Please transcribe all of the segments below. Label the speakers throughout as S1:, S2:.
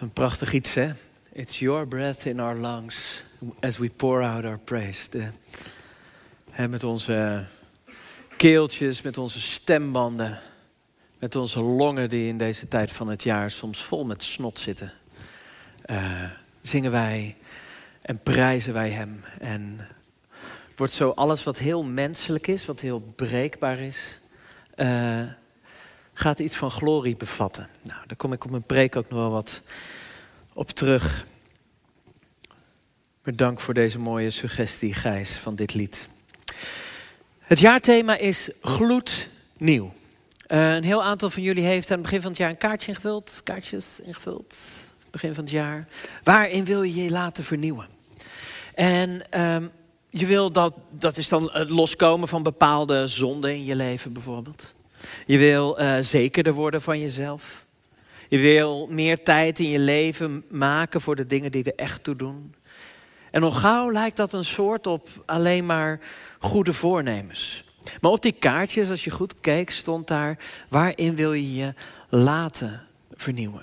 S1: Een prachtig iets, hè? It's your breath in our lungs as we pour out our praise. De, hè, met onze keeltjes, met onze stembanden, met onze longen die in deze tijd van het jaar soms vol met snot zitten. Uh, zingen wij en prijzen wij Hem. En wordt zo alles wat heel menselijk is, wat heel breekbaar is, uh, gaat iets van glorie bevatten. Nou, daar kom ik op mijn preek ook nog wel wat op terug. Maar dank voor deze mooie suggestie, Gijs, van dit lied. Het jaarthema is gloednieuw. Uh, een heel aantal van jullie heeft aan het begin van het jaar een kaartje ingevuld. Kaartjes ingevuld. Begin van het jaar. Waarin wil je je laten vernieuwen? En um, je wil dat, dat is dan het loskomen van bepaalde zonden in je leven bijvoorbeeld. Je wil uh, zekerder worden van jezelf. Je wil meer tijd in je leven maken voor de dingen die er echt toe doen. En nog gauw lijkt dat een soort op alleen maar goede voornemens. Maar op die kaartjes, als je goed keek, stond daar: waarin wil je je laten vernieuwen?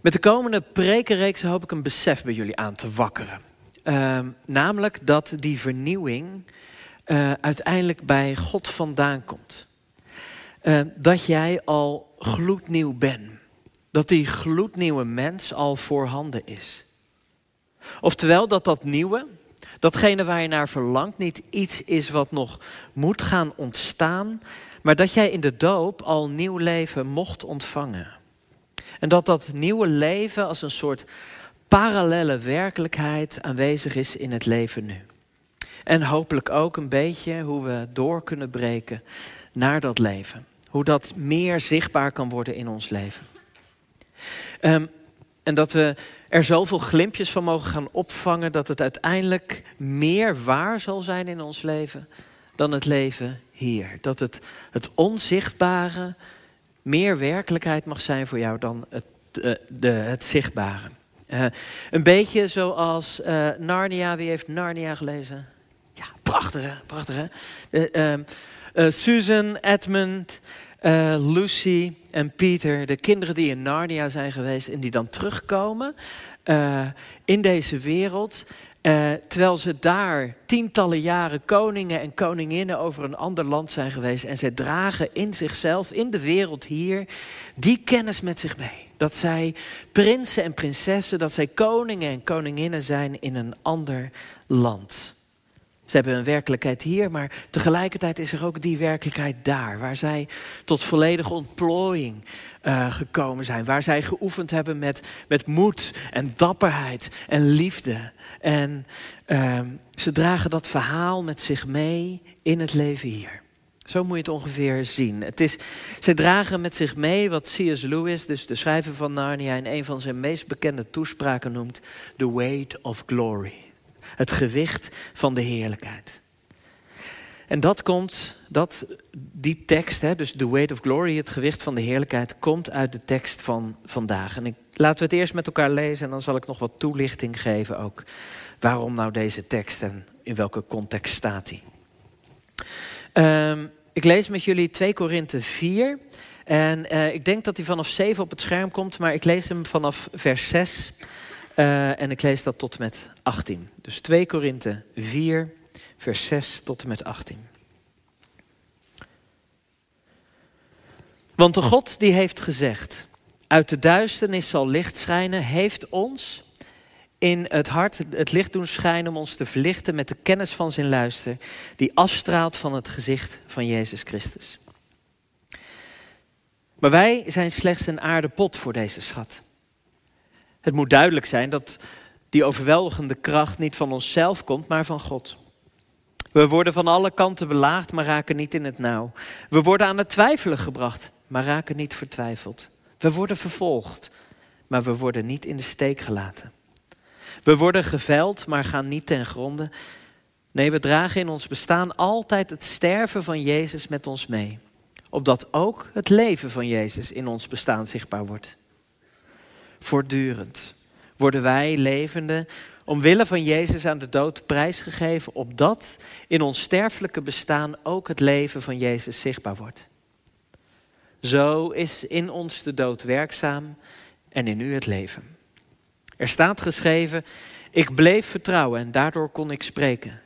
S1: Met de komende prekenreeks hoop ik een besef bij jullie aan te wakkeren. Uh, namelijk dat die vernieuwing uh, uiteindelijk bij God vandaan komt. Uh, dat jij al gloednieuw bent. Dat die gloednieuwe mens al voorhanden is. Oftewel dat dat nieuwe, datgene waar je naar verlangt, niet iets is wat nog moet gaan ontstaan, maar dat jij in de doop al nieuw leven mocht ontvangen. En dat dat nieuwe leven als een soort parallele werkelijkheid aanwezig is in het leven nu. En hopelijk ook een beetje hoe we door kunnen breken naar dat leven. Hoe dat meer zichtbaar kan worden in ons leven. Um, en dat we er zoveel glimpjes van mogen gaan opvangen dat het uiteindelijk meer waar zal zijn in ons leven dan het leven hier. Dat het, het onzichtbare meer werkelijkheid mag zijn voor jou dan het, uh, de, het zichtbare. Uh, een beetje zoals uh, Narnia. Wie heeft Narnia gelezen? Prachtig hè? Prachtig hè? Ehm, Susan, Edmund, Lucy en Peter. De kinderen die in Narnia zijn geweest en die dan terugkomen in deze wereld. Uh, terwijl ze daar tientallen jaren koningen en koninginnen over een ander land zijn geweest. En zij dragen in zichzelf, in de wereld hier, die kennis met zich mee. Dat zij prinsen en prinsessen, dat zij koningen en koninginnen zijn in een ander land. Ze hebben een werkelijkheid hier, maar tegelijkertijd is er ook die werkelijkheid daar, waar zij tot volledige ontplooiing uh, gekomen zijn. Waar zij geoefend hebben met, met moed en dapperheid en liefde. En uh, ze dragen dat verhaal met zich mee in het leven hier. Zo moet je het ongeveer zien. Het is, zij dragen met zich mee wat C.S. Lewis, dus de schrijver van Narnia, in een van zijn meest bekende toespraken noemt: The weight of glory. Het gewicht van de heerlijkheid. En dat komt, dat, die tekst, hè, dus the weight of glory, het gewicht van de heerlijkheid, komt uit de tekst van vandaag. En ik, laten we het eerst met elkaar lezen en dan zal ik nog wat toelichting geven ook. Waarom nou deze tekst en in welke context staat die? Um, ik lees met jullie 2 Korinthe 4. En uh, ik denk dat hij vanaf 7 op het scherm komt, maar ik lees hem vanaf vers 6. Uh, en ik lees dat tot met 18. Dus 2 Korinthe 4, vers 6 tot en met 18. Want de God die heeft gezegd, uit de duisternis zal licht schijnen, heeft ons in het hart het licht doen schijnen om ons te verlichten met de kennis van zijn luister, die afstraalt van het gezicht van Jezus Christus. Maar wij zijn slechts een aardepot voor deze schat. Het moet duidelijk zijn dat die overweldigende kracht niet van onszelf komt, maar van God. We worden van alle kanten belaagd, maar raken niet in het nauw. We worden aan het twijfelen gebracht, maar raken niet vertwijfeld. We worden vervolgd, maar we worden niet in de steek gelaten. We worden geveld, maar gaan niet ten gronde. Nee, we dragen in ons bestaan altijd het sterven van Jezus met ons mee. Opdat ook het leven van Jezus in ons bestaan zichtbaar wordt. Voortdurend worden wij levende omwille van Jezus aan de dood prijsgegeven, opdat in ons sterfelijke bestaan ook het leven van Jezus zichtbaar wordt. Zo is in ons de dood werkzaam en in u het leven. Er staat geschreven, ik bleef vertrouwen en daardoor kon ik spreken.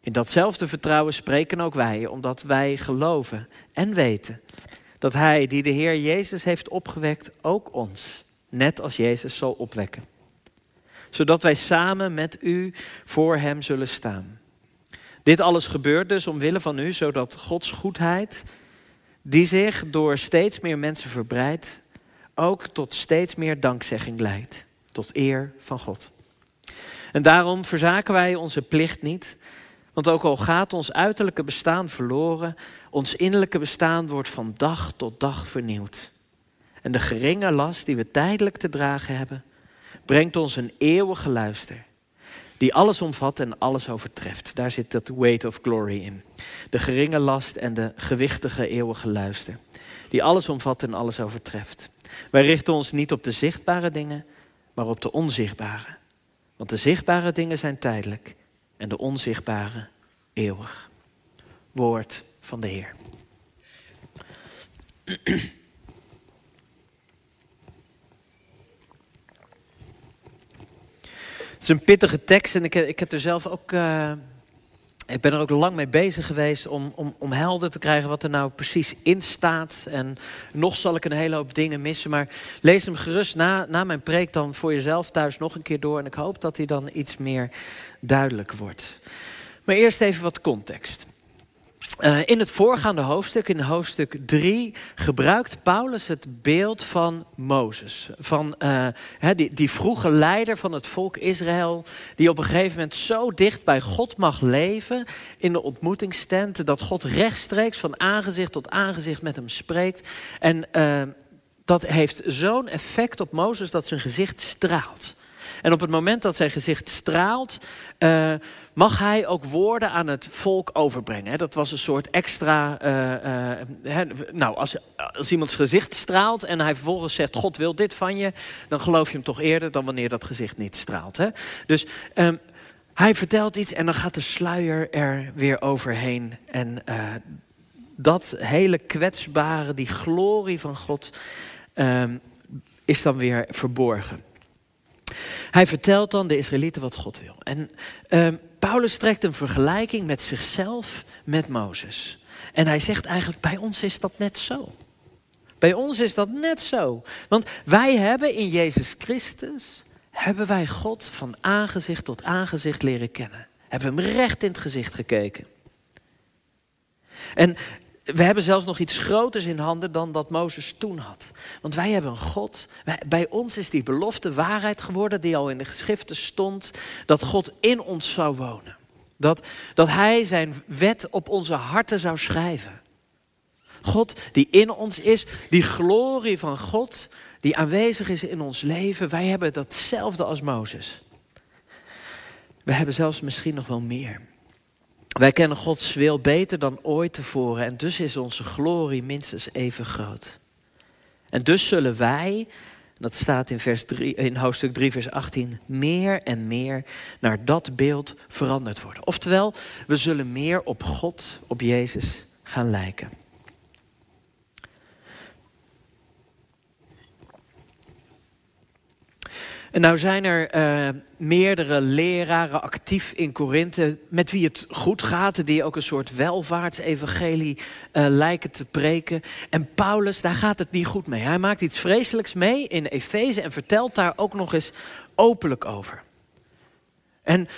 S1: In datzelfde vertrouwen spreken ook wij, omdat wij geloven en weten dat Hij die de Heer Jezus heeft opgewekt, ook ons, net als Jezus, zal opwekken. Zodat wij samen met u voor Hem zullen staan. Dit alles gebeurt dus omwille van u, zodat Gods goedheid, die zich door steeds meer mensen verbreidt, ook tot steeds meer dankzegging leidt, tot eer van God. En daarom verzaken wij onze plicht niet, want ook al gaat ons uiterlijke bestaan verloren, ons innerlijke bestaan wordt van dag tot dag vernieuwd. En de geringe last die we tijdelijk te dragen hebben, brengt ons een eeuwige luister. Die alles omvat en alles overtreft. Daar zit dat weight of glory in. De geringe last en de gewichtige eeuwige luister. Die alles omvat en alles overtreft. Wij richten ons niet op de zichtbare dingen, maar op de onzichtbare. Want de zichtbare dingen zijn tijdelijk en de onzichtbare eeuwig. Woord van de Heer. Het is een pittige tekst en ik ik heb er zelf ook. Uh, ik ben er ook lang mee bezig geweest om, om, om helder te krijgen wat er nou precies in staat. En nog zal ik een hele hoop dingen missen. Maar lees hem gerust na, na mijn preek dan voor jezelf thuis nog een keer door. En ik hoop dat hij dan iets meer duidelijk wordt. Maar eerst even wat context. Uh, in het voorgaande hoofdstuk, in hoofdstuk 3, gebruikt Paulus het beeld van Mozes. Van uh, die, die vroege leider van het volk Israël, die op een gegeven moment zo dicht bij God mag leven in de ontmoetingstent, dat God rechtstreeks van aangezicht tot aangezicht met hem spreekt. En uh, dat heeft zo'n effect op Mozes dat zijn gezicht straalt. En op het moment dat zijn gezicht straalt, uh, mag hij ook woorden aan het volk overbrengen. Dat was een soort extra. Uh, uh, nou, als, als iemands gezicht straalt en hij vervolgens zegt: God wil dit van je, dan geloof je hem toch eerder dan wanneer dat gezicht niet straalt. Hè? Dus um, hij vertelt iets en dan gaat de sluier er weer overheen. En dat hele kwetsbare, die glorie van God, um, is dan weer verborgen. Hij vertelt dan de Israëlieten wat God wil. En uh, Paulus trekt een vergelijking met zichzelf met Mozes. En hij zegt eigenlijk, bij ons is dat net zo. Bij ons is dat net zo. Want wij hebben in Jezus Christus, hebben wij God van aangezicht tot aangezicht leren kennen. Hebben hem recht in het gezicht gekeken. En we hebben zelfs nog iets groters in handen dan dat Mozes toen had. Want wij hebben een God. bij ons is die belofte waarheid geworden die al in de geschriften stond. Dat God in ons zou wonen. Dat, dat Hij zijn wet op onze harten zou schrijven. God die in ons is, die glorie van God die aanwezig is in ons leven. Wij hebben datzelfde als Mozes. We hebben zelfs misschien nog wel meer. Wij kennen Gods wil beter dan ooit tevoren en dus is onze glorie minstens even groot. En dus zullen wij, dat staat in, vers 3, in hoofdstuk 3, vers 18, meer en meer naar dat beeld veranderd worden. Oftewel, we zullen meer op God, op Jezus gaan lijken. En nou zijn er uh, meerdere leraren actief in Korinthe met wie het goed gaat, die ook een soort welvaartsevangelie uh, lijken te preken. En Paulus, daar gaat het niet goed mee. Hij maakt iets vreselijks mee in Efeze en vertelt daar ook nog eens openlijk over. En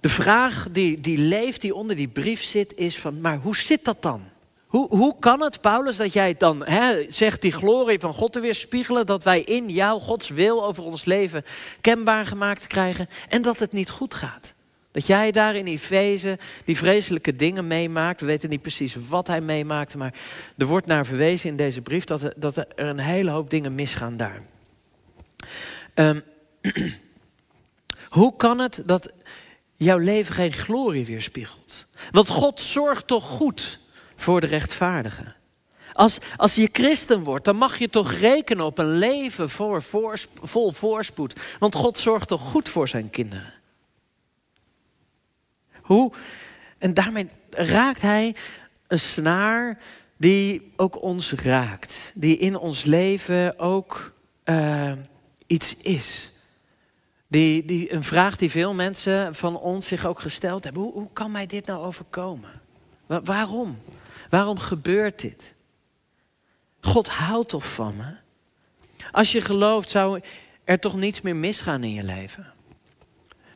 S1: de vraag die, die leeft, die onder die brief zit, is van, maar hoe zit dat dan? Hoe, hoe kan het, Paulus, dat jij dan hè, zegt die glorie van God te weerspiegelen, dat wij in jou Gods wil over ons leven kenbaar gemaakt krijgen en dat het niet goed gaat? Dat jij daar in Efeze die vreselijke dingen meemaakt. We weten niet precies wat hij meemaakte, maar er wordt naar verwezen in deze brief dat er, dat er een hele hoop dingen misgaan daar. Um, hoe kan het dat jouw leven geen glorie weerspiegelt? Want God zorgt toch goed voor de rechtvaardigen. Als, als je christen wordt, dan mag je toch rekenen op een leven voor, vol voorspoed. Want God zorgt toch goed voor zijn kinderen. Hoe? En daarmee raakt hij een snaar die ook ons raakt. Die in ons leven ook uh, iets is. Die, die, een vraag die veel mensen van ons zich ook gesteld hebben. Hoe, hoe kan mij dit nou overkomen? waarom? Waarom gebeurt dit? God houdt toch van me? Als je gelooft, zou er toch niets meer misgaan in je leven?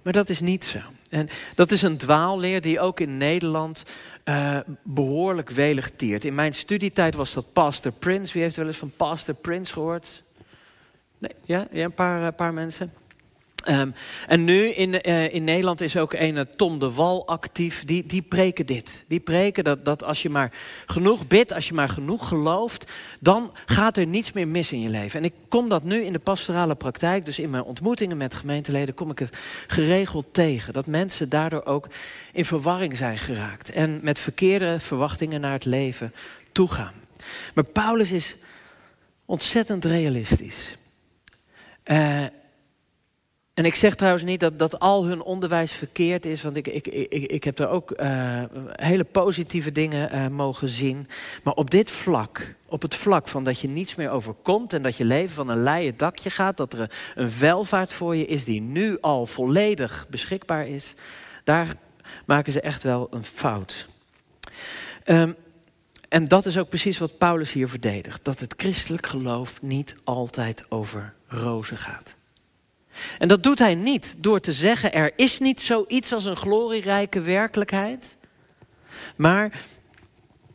S1: Maar dat is niet zo. En dat is een dwaalleer die ook in Nederland uh, behoorlijk welig tiert. In mijn studietijd was dat Pastor Prince. Wie heeft wel eens van Pastor Prince gehoord? Nee, ja, ja een paar, uh, paar mensen. Um, en nu in, uh, in Nederland is ook een Tom de Wal actief. Die, die preken dit. Die preken dat, dat als je maar genoeg bidt, als je maar genoeg gelooft, dan gaat er niets meer mis in je leven. En ik kom dat nu in de pastorale praktijk, dus in mijn ontmoetingen met gemeenteleden, kom ik het geregeld tegen. Dat mensen daardoor ook in verwarring zijn geraakt. En met verkeerde verwachtingen naar het leven toegaan. Maar Paulus is ontzettend realistisch. Uh, en ik zeg trouwens niet dat, dat al hun onderwijs verkeerd is, want ik, ik, ik, ik heb er ook uh, hele positieve dingen uh, mogen zien. Maar op dit vlak, op het vlak van dat je niets meer overkomt en dat je leven van een leien dakje gaat, dat er een welvaart voor je is die nu al volledig beschikbaar is, daar maken ze echt wel een fout. Um, en dat is ook precies wat Paulus hier verdedigt: dat het christelijk geloof niet altijd over rozen gaat. En dat doet hij niet door te zeggen er is niet zoiets als een glorierijke werkelijkheid. Maar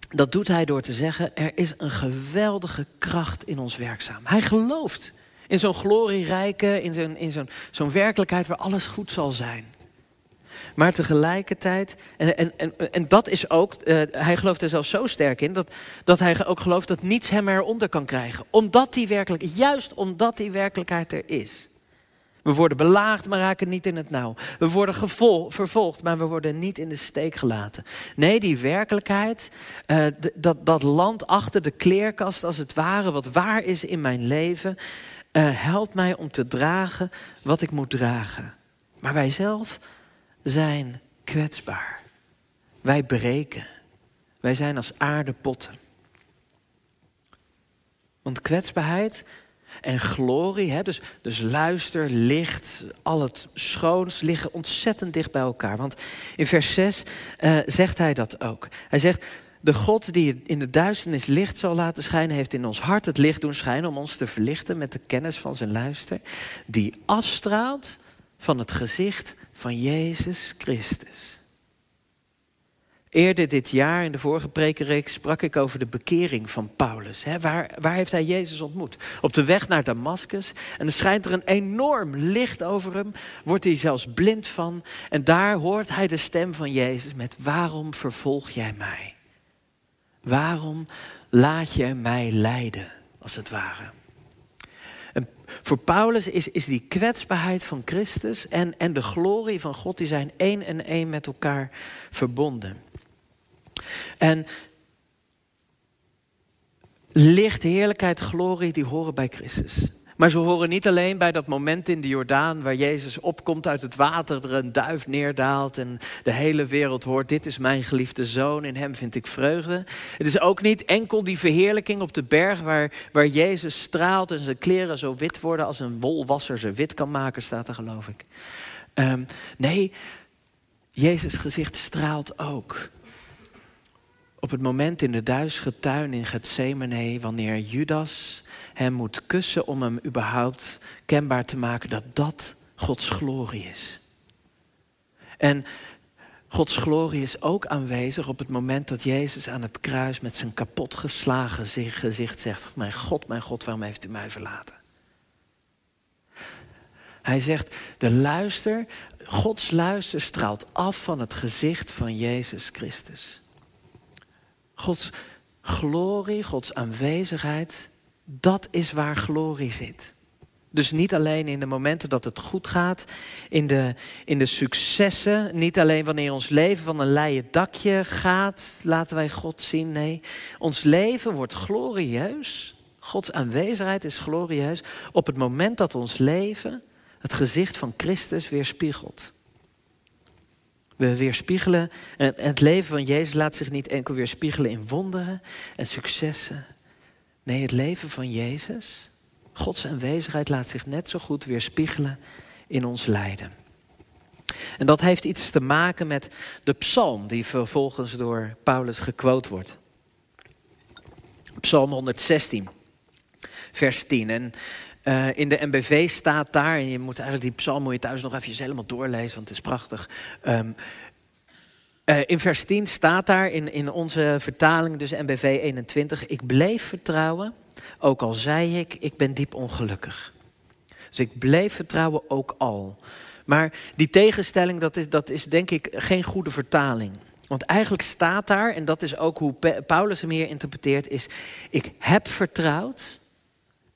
S1: dat doet hij door te zeggen er is een geweldige kracht in ons werkzaam. Hij gelooft in zo'n glorierijke, in zo'n in zo'n zo'n werkelijkheid waar alles goed zal zijn. Maar tegelijkertijd, en, en, en, dat is ook, uh, hij gelooft er zelfs zo sterk in, dat, dat hij ook gelooft dat niets hem eronder kan krijgen. Omdat die werkelijk, juist omdat die werkelijkheid er is. We worden belaagd, maar raken niet in het nauw. We worden vervolgd, maar we worden niet in de steek gelaten. Nee, die werkelijkheid, uh, dat, dat land achter de kleerkast als het ware, wat waar is in mijn leven, uh, helpt mij om te dragen wat ik moet dragen. Maar wij zelf zijn kwetsbaar. Wij breken. Wij zijn als aardepotten. Want kwetsbaarheid en glorie. Hè? Dus, dus luister, licht, al het schoons liggen ontzettend dicht bij elkaar. Want in vers 6 uh, eh, zegt hij dat ook. Hij zegt, de God die in de duisternis licht zal laten schijnen, heeft in ons hart het licht doen schijnen om ons te verlichten met de kennis van zijn luister. Die afstraalt van het gezicht van Jezus Christus. Eerder dit jaar, in de vorige prekenreeks, sprak ik over de bekering van Paulus. waar, waar heeft hij Jezus ontmoet? Op de weg naar Damascus. En er schijnt er een enorm licht over hem. Wordt hij zelfs blind van. En daar hoort hij de stem van Jezus met: Waarom vervolg jij mij? Waarom laat je mij lijden, als het ware? En voor Paulus is, is die kwetsbaarheid van Christus en, en de glorie van God, die zijn één en één met elkaar verbonden. En licht, heerlijkheid, glorie, die horen bij Christus. Maar ze horen niet alleen bij dat moment in de Jordaan waar Jezus opkomt uit het water, er een duif neerdaalt en de hele wereld hoort, dit is mijn geliefde zoon, in hem vind ik vreugde. Het is ook niet enkel die verheerlijking op de berg waar, waar Jezus straalt en zijn kleren zo wit worden als een wolwasser ze wit kan maken, staat er geloof ik. Um, nee, Jezus gezicht straalt ook op het moment in de duistere tuin in Gethsemane, wanneer Judas hem moet kussen om hem überhaupt kenbaar te maken dat dat Gods glorie is. En Gods glorie is ook aanwezig op het moment dat Jezus aan het kruis met zijn kapotgeslagen gezicht zegt: Mijn God, mijn God, waarom heeft u mij verlaten? Hij zegt: De luister, Gods luister straalt af van het gezicht van Jezus Christus. Gods glorie, Gods aanwezigheid, dat is waar glorie zit. Dus niet alleen in de momenten dat het goed gaat, in de, in de successen, niet alleen wanneer ons leven van een leien dakje gaat, laten wij God zien. Nee, ons leven wordt glorieus. Gods aanwezigheid is glorieus op het moment dat ons leven het gezicht van Christus weerspiegelt. We weerspiegelen. En het leven van Jezus laat zich niet enkel weerspiegelen in wonderen en successen. Nee, het leven van Jezus Gods aanwezigheid laat zich net zo goed weerspiegelen in ons lijden. En dat heeft iets te maken met de psalm die vervolgens door Paulus gequote wordt. Psalm 116, vers 10. En uh, in de MBV staat daar, en je moet eigenlijk die psalm moet je thuis nog even helemaal doorlezen, want het is prachtig. Um, uh, in vers 10 staat daar in, in onze vertaling, dus MBV 21, ik bleef vertrouwen, ook al zei ik, ik ben diep ongelukkig. Dus ik bleef vertrouwen ook al. Maar die tegenstelling, dat is, dat is denk ik geen goede vertaling. Want eigenlijk staat daar, en dat is ook hoe Paulus hem hier interpreteert, is: ik heb vertrouwd.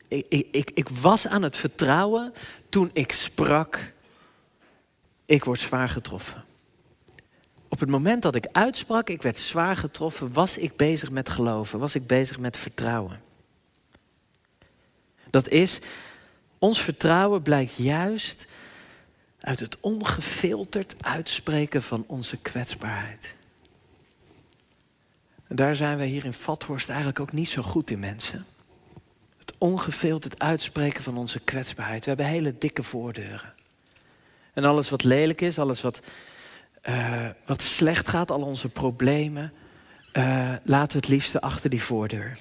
S1: Ik, ik, ik, was aan het vertrouwen toen ik sprak. Ik word zwaar getroffen. Op het moment dat ik uitsprak, ik werd zwaar getroffen, was ik bezig met geloven, was ik bezig met vertrouwen. Dat is, ons vertrouwen blijkt juist uit het ongefilterd uitspreken van onze kwetsbaarheid. En daar zijn wij hier in Vathorst eigenlijk ook niet zo goed in mensen. Het uitspreken van onze kwetsbaarheid. We hebben hele dikke voordeuren. En alles wat lelijk is, alles wat, uh, wat slecht gaat, al onze problemen, uh, laten we het liefste achter die voordeur.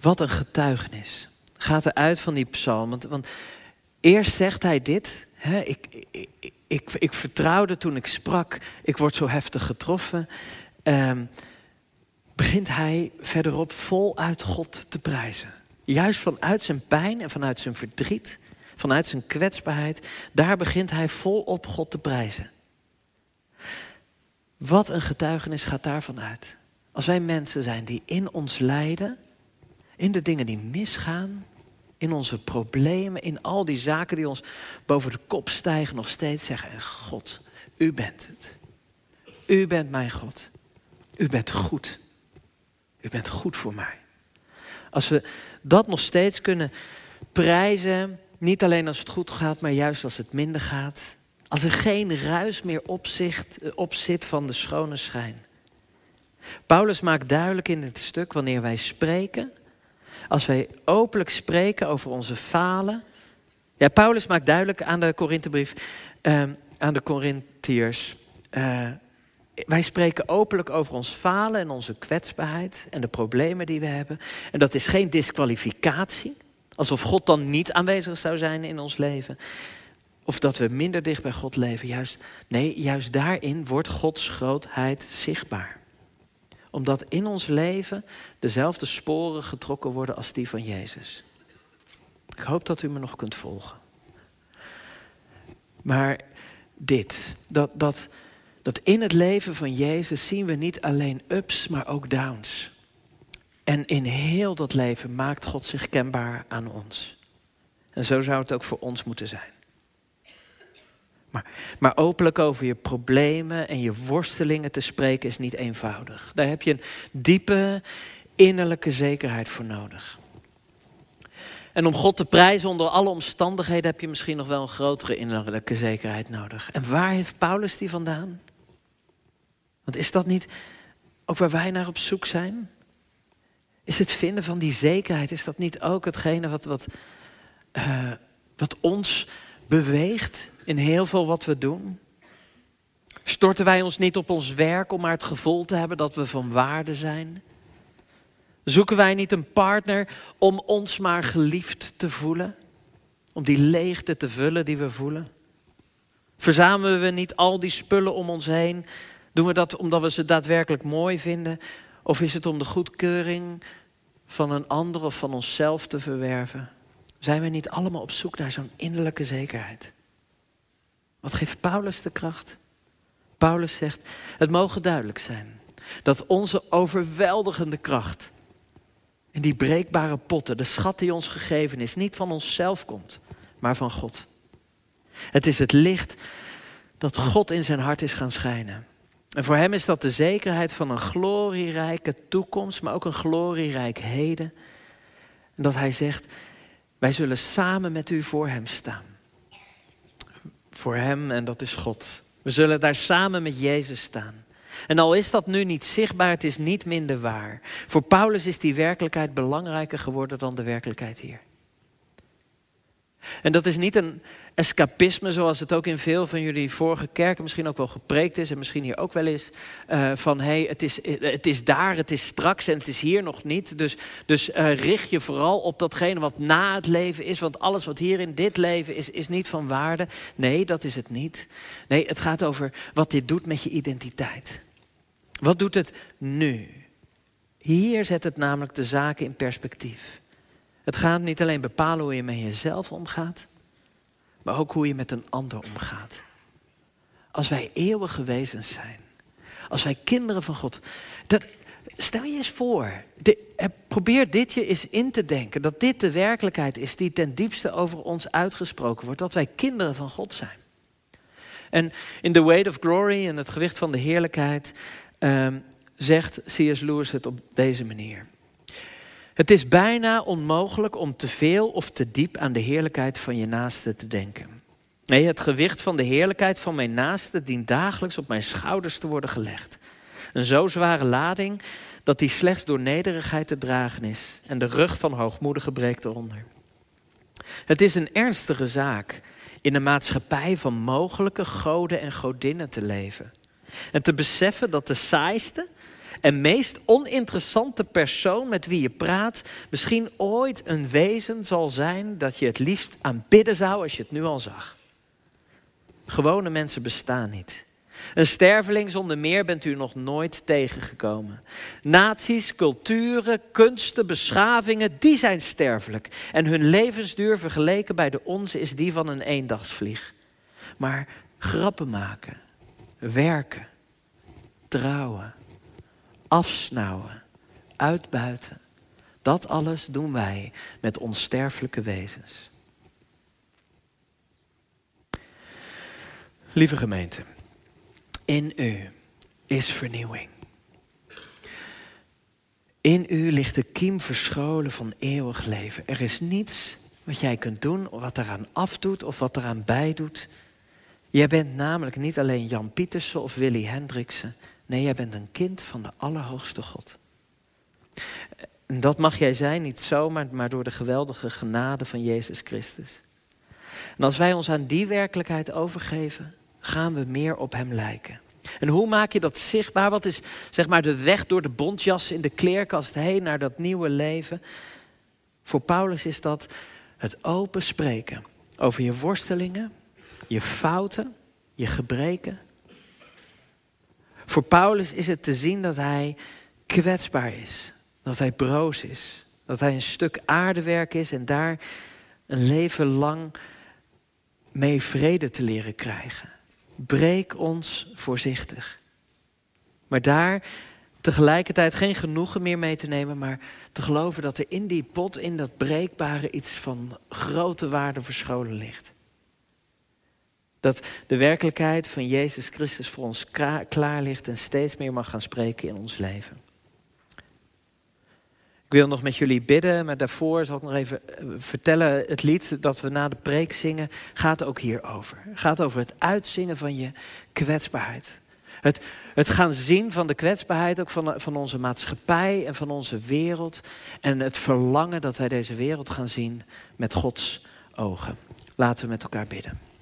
S1: Wat een getuigenis. Gaat er uit van die psalm. Want, want eerst zegt hij dit. Hè, ik, ik, ik, ik, vertrouwde toen ik sprak. Ik word zo heftig getroffen. Uh, begint hij verderop voluit God te prijzen. Juist vanuit zijn pijn en vanuit zijn verdriet. Vanuit zijn kwetsbaarheid. Daar begint hij volop God te prijzen. Wat een getuigenis gaat daarvan uit. Als wij mensen zijn die in ons lijden in de dingen die misgaan, in onze problemen, in al die zaken die ons boven de kop stijgen, nog steeds zeggen: en God, u bent het. U bent mijn God. U bent goed. U bent goed voor mij. Als we dat nog steeds kunnen prijzen, niet alleen als het goed gaat, maar juist als het minder gaat. Als er geen ruis meer op, op zit van de schone schijn. Paulus maakt duidelijk in het stuk wanneer wij spreken, als wij openlijk spreken over onze falen. Ja, Paulus maakt duidelijk aan de Korinthebrief, uh, aan de Corinthiërs. Uh, wij spreken openlijk over ons falen en onze kwetsbaarheid en de problemen die we hebben. En dat is geen disqualificatie, alsof God dan niet aanwezig zou zijn in ons leven. Of dat we minder dicht bij God leven. Juist, nee, juist daarin wordt Gods grootheid zichtbaar omdat in ons leven dezelfde sporen getrokken worden als die van Jezus. Ik hoop dat u me nog kunt volgen. Maar dit, dat, dat, dat in het leven van Jezus zien we niet alleen ups, maar ook downs. En in heel dat leven maakt God zich kenbaar aan ons. En zo zou het ook voor ons moeten zijn. Maar, maar openlijk over je problemen en je worstelingen te spreken is niet eenvoudig. Daar heb je een diepe innerlijke zekerheid voor nodig. En om God te prijzen onder alle omstandigheden heb je misschien nog wel een grotere innerlijke zekerheid nodig. En waar heeft Paulus die vandaan? Want is dat niet ook waar wij naar op zoek zijn? Is het vinden van die zekerheid, is dat niet ook hetgene wat, wat, uh, wat ons beweegt in heel veel wat we doen? Storten wij ons niet op ons werk om maar het gevoel te hebben dat we van waarde zijn? Zoeken wij niet een partner om ons maar geliefd te voelen? Om die leegte te vullen die we voelen? Verzamelen we niet al die spullen om ons heen? Doen we dat omdat we ze daadwerkelijk mooi vinden? Of is het om de goedkeuring van een ander of van onszelf te verwerven? Zijn we niet allemaal op zoek naar zo'n innerlijke zekerheid? Wat geeft Paulus de kracht? Paulus zegt, het mogen duidelijk zijn dat onze overweldigende kracht in die breekbare potten, de schat die ons gegeven is, niet van onszelf komt, maar van God. Het is het licht dat God in zijn hart is gaan schijnen. En voor hem is dat de zekerheid van een glorierijke toekomst, maar ook een glorierijk heden. En dat hij zegt, wij zullen samen met u voor hem staan. Voor hem en dat is God. We zullen daar samen met Jezus staan. En al is dat nu niet zichtbaar, het is niet minder waar. Voor Paulus is die werkelijkheid belangrijker geworden dan de werkelijkheid hier. En dat is niet een escapisme zoals het ook in veel van jullie vorige kerken misschien ook wel gepreekt is en misschien hier ook wel is. Uh, van hé, hey, het, is, het is daar, het is straks en het is hier nog niet. Dus, dus uh, richt je vooral op datgene wat na het leven is. Want alles wat hier in dit leven is, is niet van waarde. Nee, dat is het niet. Nee, het gaat over wat dit doet met je identiteit. Wat doet het nu? Hier zet het namelijk de zaken in perspectief. Het gaat niet alleen bepalen hoe je met jezelf omgaat, maar ook hoe je met een ander omgaat. Als wij eeuwige wezens zijn, als wij kinderen van God, dat, stel je eens voor, eh, probeer dit je eens in te denken, dat dit de werkelijkheid is die ten diepste over ons uitgesproken wordt, dat wij kinderen van God zijn. En in The Weight of Glory, in het gewicht van de heerlijkheid, um, zegt C.S. Lewis het op deze manier. Het is bijna onmogelijk om te veel of te diep aan de heerlijkheid van je naaste te denken. Nee, het gewicht van de heerlijkheid van mijn naaste dient dagelijks op mijn schouders te worden gelegd. Een zo zware lading dat die slechts door nederigheid te dragen is en de rug van hoogmoedige breekt eronder. Het is een ernstige zaak in een maatschappij van mogelijke goden en godinnen te leven. En te beseffen dat de saaiste en meest oninteressante persoon met wie je praat misschien ooit een wezen zal zijn dat je het liefst aanbidden zou als je het nu al zag. Gewone mensen bestaan niet. Een sterveling zonder meer bent u nog nooit tegengekomen. Naties, culturen, kunsten, beschavingen, die zijn sterfelijk. En hun levensduur vergeleken bij de onze is die van een eendagsvlieg. Maar grappen maken, werken, trouwen, afsnauwen, uitbuiten. Dat alles doen wij met onsterfelijke wezens. Lieve gemeente, in u is vernieuwing. In u ligt de kiem verscholen van eeuwig leven. Er is niets wat jij kunt doen, wat eraan afdoet of wat eraan bijdoet. Jij bent namelijk niet alleen Jan Pietersen of Willy Hendriksen. Nee, jij bent een kind van de Allerhoogste God. En dat mag jij zijn, niet zomaar, maar door de geweldige genade van Jezus Christus. En als wij ons aan die werkelijkheid overgeven, gaan we meer op Hem lijken. En hoe maak je dat zichtbaar? Wat is zeg maar de weg door de bontjas in de kleerkast heen naar dat nieuwe leven? Voor Paulus is dat het open spreken over je worstelingen, je fouten, je gebreken. Voor Paulus is het te zien dat hij kwetsbaar is, dat hij broos is, dat hij een stuk aardewerk is en daar een leven lang mee vrede te leren krijgen. Breek ons voorzichtig. Maar daar tegelijkertijd geen genoegen meer mee te nemen, maar te geloven dat er in die pot, in dat breekbare, iets van grote waarde verscholen ligt. Dat de werkelijkheid van Jezus Christus voor ons klaar ligt en steeds meer mag gaan spreken in ons leven. Ik wil nog met jullie bidden, maar daarvoor zal ik nog even eh, vertellen. Het lied dat we na de preek zingen gaat ook hierover. Het gaat over het uitzingen van je kwetsbaarheid. Het, het gaan zien van de kwetsbaarheid ook van, van onze maatschappij en van onze wereld. En het verlangen dat wij deze wereld gaan zien met Gods ogen. Laten we met elkaar bidden.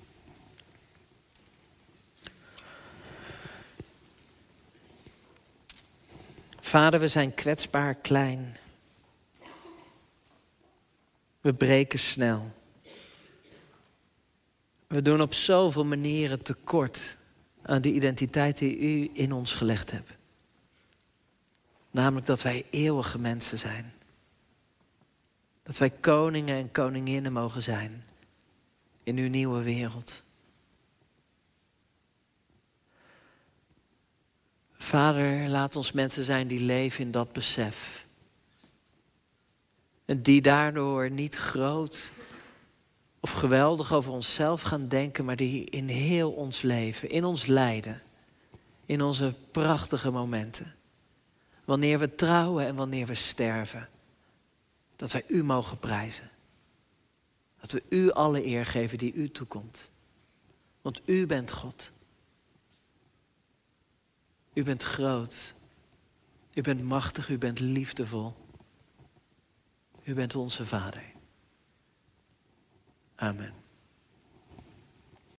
S1: Vader, we zijn kwetsbaar klein. We breken snel. We doen op zoveel manieren tekort aan de identiteit die u in ons gelegd hebt. Namelijk dat wij eeuwige mensen zijn. Dat wij koningen en koninginnen mogen zijn in uw nieuwe wereld. Vader, laat ons mensen zijn die leven in dat besef. En die daardoor niet groot of geweldig over onszelf gaan denken, maar die in heel ons leven, in ons lijden, in onze prachtige momenten, wanneer we trouwen en wanneer we sterven, dat wij U mogen prijzen. Dat we U alle eer geven die U toekomt. Want U bent God. U bent groot. U bent machtig, u bent liefdevol. U bent onze Vader. Amen.